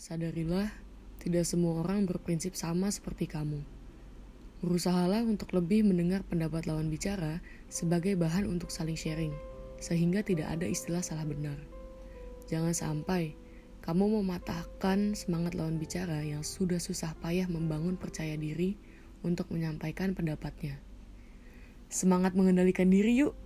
Sadarilah, tidak semua orang berprinsip sama seperti kamu. Berusahalah untuk lebih mendengar pendapat lawan bicara sebagai bahan untuk saling sharing, sehingga tidak ada istilah salah benar. Jangan sampai kamu mematahkan semangat lawan bicara yang sudah susah payah membangun percaya diri untuk menyampaikan pendapatnya. Semangat mengendalikan diri yuk!